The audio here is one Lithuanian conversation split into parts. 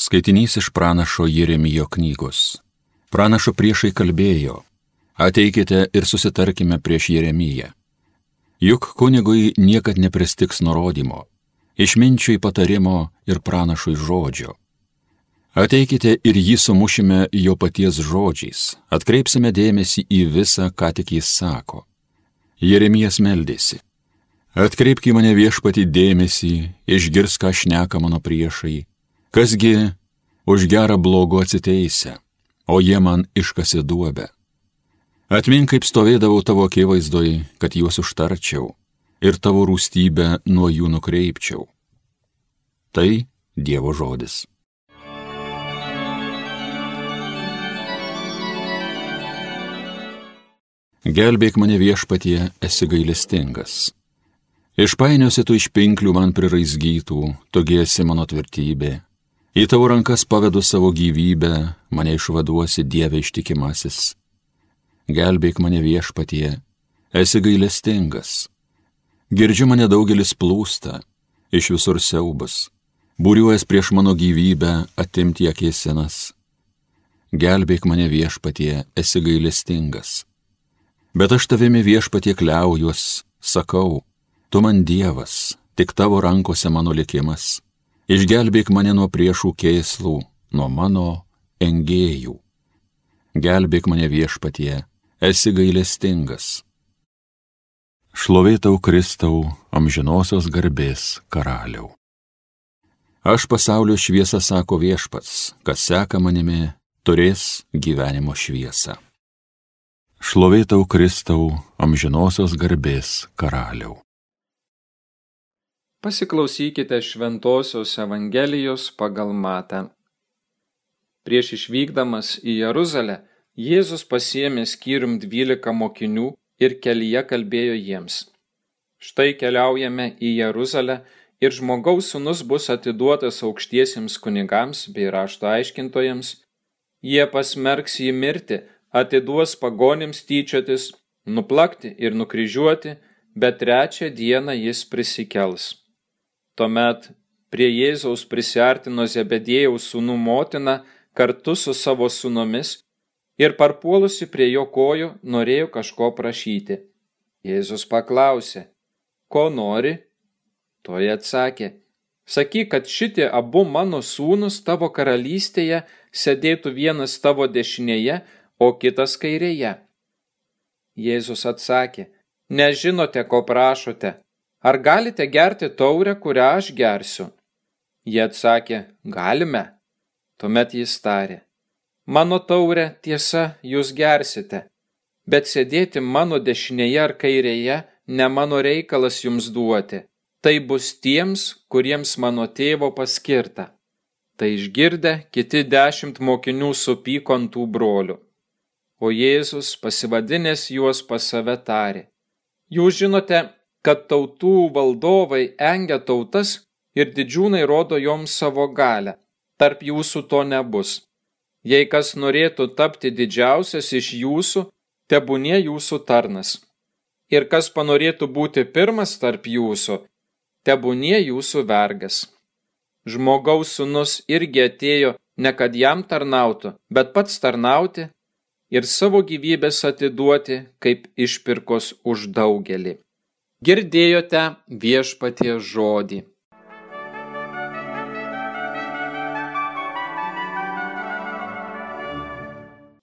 Skaitinys iš pranašo Jeremijo knygos. Pranašo priešai kalbėjo, ateikite ir susitarkime prieš Jeremiją. Juk kunigui niekad nepristiks nurodymo, išminčiui patarimo ir pranašui žodžio. Ateikite ir jį sumušime jo paties žodžiais, atkreipsime dėmesį į visą, ką tik jis sako. Jeremijas meldėsi. Atkreipk į mane viešpati dėmesį, išgirs, ką šneka mano priešai, kasgi už gerą blogo atsiteisę, o jie man iškasi duobę. Atmink, kaip stovėdavau tavo akivaizdoj, kad juos užtarčiau ir tavo rūstybę nuo jų nukreipčiau. Tai Dievo žodis. Gelbėk mane viešpatie, esi gailestingas. Išpainiosi tu iš pinklių man priraizgytų, togi esi mano tvirtybė. Į tavo rankas pavedu savo gyvybę, mane išvaduosi Dieve ištikimasis. Gelbėk mane viešpatie, esi gailestingas. Girdžiu mane daugelis plūsta, iš visur siaubas, būriuojas prieš mano gyvybę atimti akėsinas. Gelbėk mane viešpatie, esi gailestingas. Bet aš tavimi viešpatie kliaujuos, sakau, Tu man Dievas, tik tavo rankose mano likimas. Išgelbėk mane nuo priešų kėslų, nuo mano engėjų. Gelbėk mane viešpatie, esi gailestingas. Šlovėtau Kristau, amžinosios garbės karaliau. Aš pasaulio šviesą sako viešpats, kas seka manimi, turės gyvenimo šviesą. Šlovėtau Kristau, amžinosios garbės karaliau. Pasiklausykite Šventojios Evangelijos pagal Matą. Prieš išvykdamas į Jeruzalę, Jėzus pasiemė skyrium dvylika mokinių ir kelyje kalbėjo jiems. Štai keliaujame į Jeruzalę ir žmogaus sunus bus atiduotas aukštiesiems kunigams bei rašto aiškintojams. Jie pasmerks jį mirti, atiduos pagonims tyčiotis, nuplakti ir nukryžiuoti, bet trečią dieną jis prisikels. Tuomet prie Jėzaus prisartino Zebedėjaus sūnų motina kartu su savo sūnomis ir parpuolusi prie jo kojų norėjo kažko prašyti. Jėzus paklausė, ko nori? Toje atsakė, sakyk, kad šitie abu mano sūnus tavo karalystėje sėdėtų vienas tavo dešinėje, o kitas kairėje. Jėzus atsakė, nežinote, ko prašote. Ar galite gerti taurę, kurią aš gersiu? Jie atsakė, galime. Tuomet jis tarė, mano taurę tiesa jūs gersite, bet sėdėti mano dešinėje ar kairėje ne mano reikalas jums duoti. Tai bus tiems, kuriems mano tėvo paskirta. Tai išgirdę, kiti dešimt mokinių supyko ant tų brolių. O Jėzus pasivadinęs juos pas save tarė. Jūs žinote, kad tautų valdovai engia tautas ir didžiūnai rodo joms savo galę. Tarp jūsų to nebus. Jei kas norėtų tapti didžiausias iš jūsų, tebūnie jūsų tarnas. Ir kas panorėtų būti pirmas tarp jūsų, tebūnie jūsų vergas. Žmogaus sunus irgi atėjo ne kad jam tarnautų, bet pats tarnauti ir savo gyvybės atiduoti kaip išpirkos už daugelį. Girdėjote viešpatie žodį.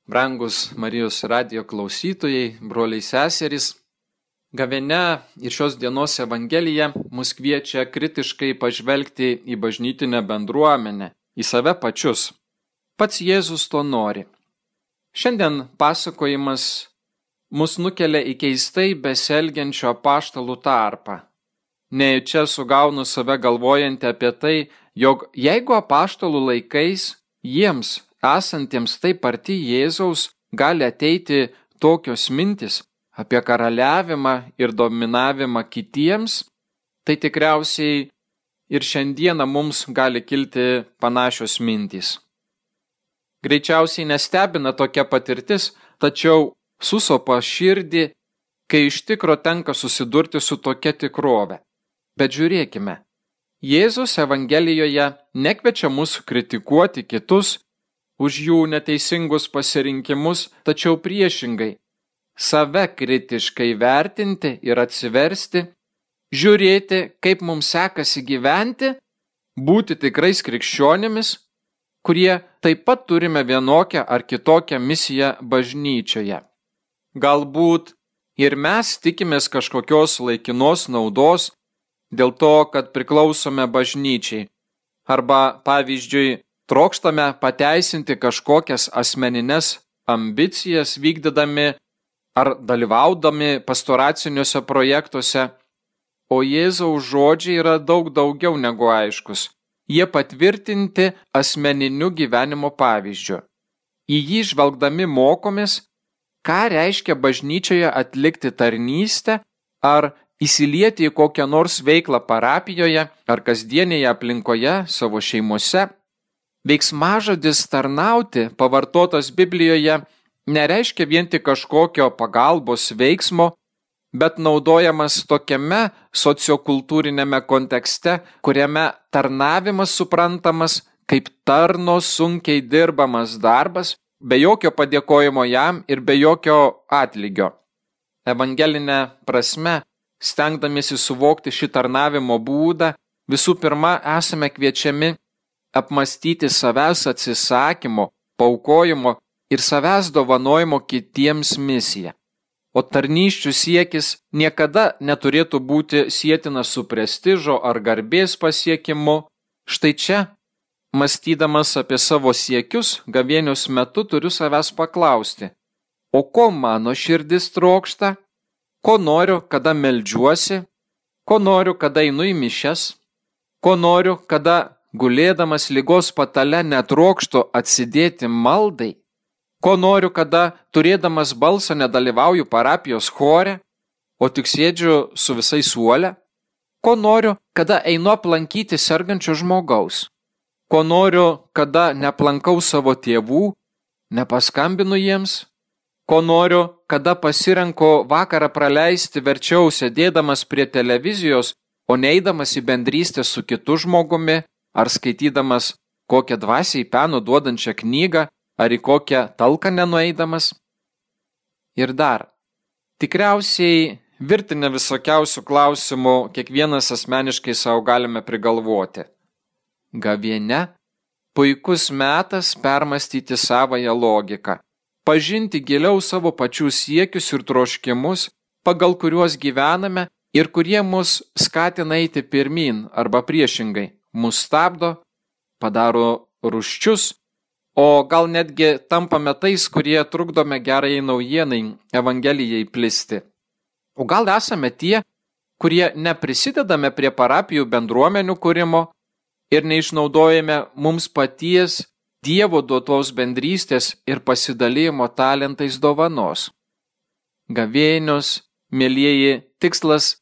Brangus Marijos radio klausytojai, broliai seserys, Gavene ir šios dienos Evangelija mus kviečia kritiškai pažvelgti į bažnytinę bendruomenę, į save pačius. Pats Jėzus to nori. Šiandien pasakojimas mus nukelia į keistai beselgiančio paštalų tarpą. Nejučia sugaunu save galvojantį apie tai, jog jeigu apaštalų laikais jiems, esantiems taip arti Jėzaus, gali ateiti tokios mintis apie karaliavimą ir dominavimą kitiems, tai tikriausiai ir šiandieną mums gali kilti panašios mintys. Greičiausiai nestebina tokia patirtis, tačiau susopa širdį, kai iš tikro tenka susidurti su tokia tikrove. Bet žiūrėkime, Jėzus Evangelijoje nekvečia mus kritikuoti kitus už jų neteisingus pasirinkimus, tačiau priešingai - save kritiškai vertinti ir atsiversti, žiūrėti, kaip mums sekasi gyventi, būti tikrais krikščionimis, kurie taip pat turime vienokią ar kitokią misiją bažnyčioje. Galbūt ir mes tikimės kažkokios laikinos naudos dėl to, kad priklausome bažnyčiai. Arba, pavyzdžiui, trokštame pateisinti kažkokias asmenines ambicijas vykdydami ar dalyvaudami pastoraciniuose projektuose, o Jėzaus žodžiai yra daug daugiau negu aiškus. Jie patvirtinti asmeniniu gyvenimo pavyzdžiu. Į jį žvelgdami mokomės, ką reiškia bažnyčioje atlikti tarnystę ar įsilieti į kokią nors veiklą parapijoje ar kasdienėje aplinkoje savo šeimose. Veiksmažodis tarnauti, pavartotas Biblijoje, nereiškia vien tik kažkokio pagalbos veiksmo, bet naudojamas tokiame sociokultūrinėme kontekste, kuriame tarnavimas suprantamas kaip tarno sunkiai dirbamas darbas, be jokio padėkojimo jam ir be jokio atlygio. Evangelinė prasme, stengdamiesi suvokti šį tarnavimo būdą, visų pirma esame kviečiami apmastyti savęs atsisakymo, paukojimo ir savęs dovanojimo kitiems misiją. O tarnyščių siekis niekada neturėtų būti sėtinas su prestižo ar garbės pasiekimu. Štai čia, mąstydamas apie savo siekius, gavėnios metu turiu savęs paklausti, o ko mano širdis trokšta, ko noriu, kada meldžiuosi, ko noriu, kada einu į mišes, ko noriu, kada gulėdamas lygos patale netrokštų atsidėti maldai, ko noriu, kada turėdamas balsą nedalyvauju parapijos chore, o tik sėdžiu su visais suole, ko noriu, kada einu aplankyti sergančio žmogaus, ko noriu, kada neplankau savo tėvų, nepaskambinu jiems, ko noriu, kada pasirenku vakarą praleisti verčiau sėdėdamas prie televizijos, o neeidamas į bendrystę su kitu žmogumi, ar skaitydamas kokią dvasiai penų duodančią knygą, ar į kokią talką nenueidamas. Ir dar, tikriausiai virtinę visokiausių klausimų kiekvienas asmeniškai savo galime prigalvoti. Gaviene - puikus metas permastyti savoją logiką, pažinti giliau savo pačių siekius ir troškimus, pagal kuriuos gyvename ir kurie mus skatina eiti pirmin arba priešingai mus stabdo, padaro ruščius, o gal netgi tampame tais, kurie trukdome gerai naujienai Evangelijai plisti. O gal esame tie, kurie neprisidedame prie parapijų bendruomenių kūrimo ir neišnaudojame mums paties Dievo duotos bendrystės ir pasidalymo talentais dovanos. Gavėnios, mėlyjeji, tikslas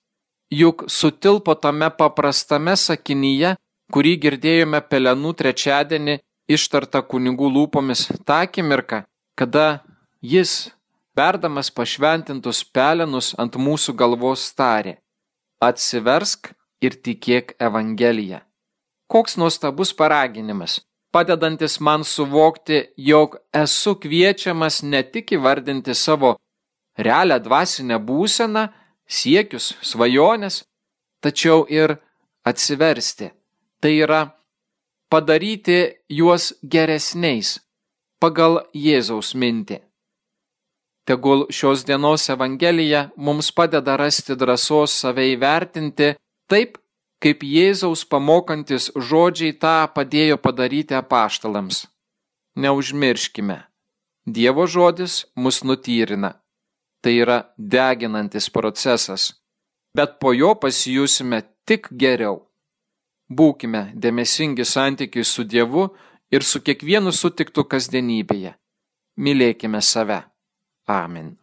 juk sutilpo tame paprastame sakinyje, kurį girdėjome pelenų trečiadienį ištarta kunigų lūpomis tą akimirką, kada jis, perdamas pašventintus pelenus ant mūsų galvos tarė - atsiversk ir tikėk Evangeliją. Koks nuostabus paraginimas, padedantis man suvokti, jog esu kviečiamas ne tik įvardinti savo realią dvasinę būseną, siekius, svajonės, tačiau ir atsiversti tai yra padaryti juos geresniais pagal Jėzaus mintį. Tegul šios dienos Evangelija mums padeda rasti drąsos save įvertinti taip, kaip Jėzaus pamokantis žodžiai tą padėjo padaryti apaštalams. Neužmirškime, Dievo žodis mus nutyrina. Tai yra deginantis procesas, bet po jo pasijusime tik geriau. Būkime dėmesingi santykiai su Dievu ir su kiekvienu sutiktu kasdienybėje. Mylėkime save. Amen.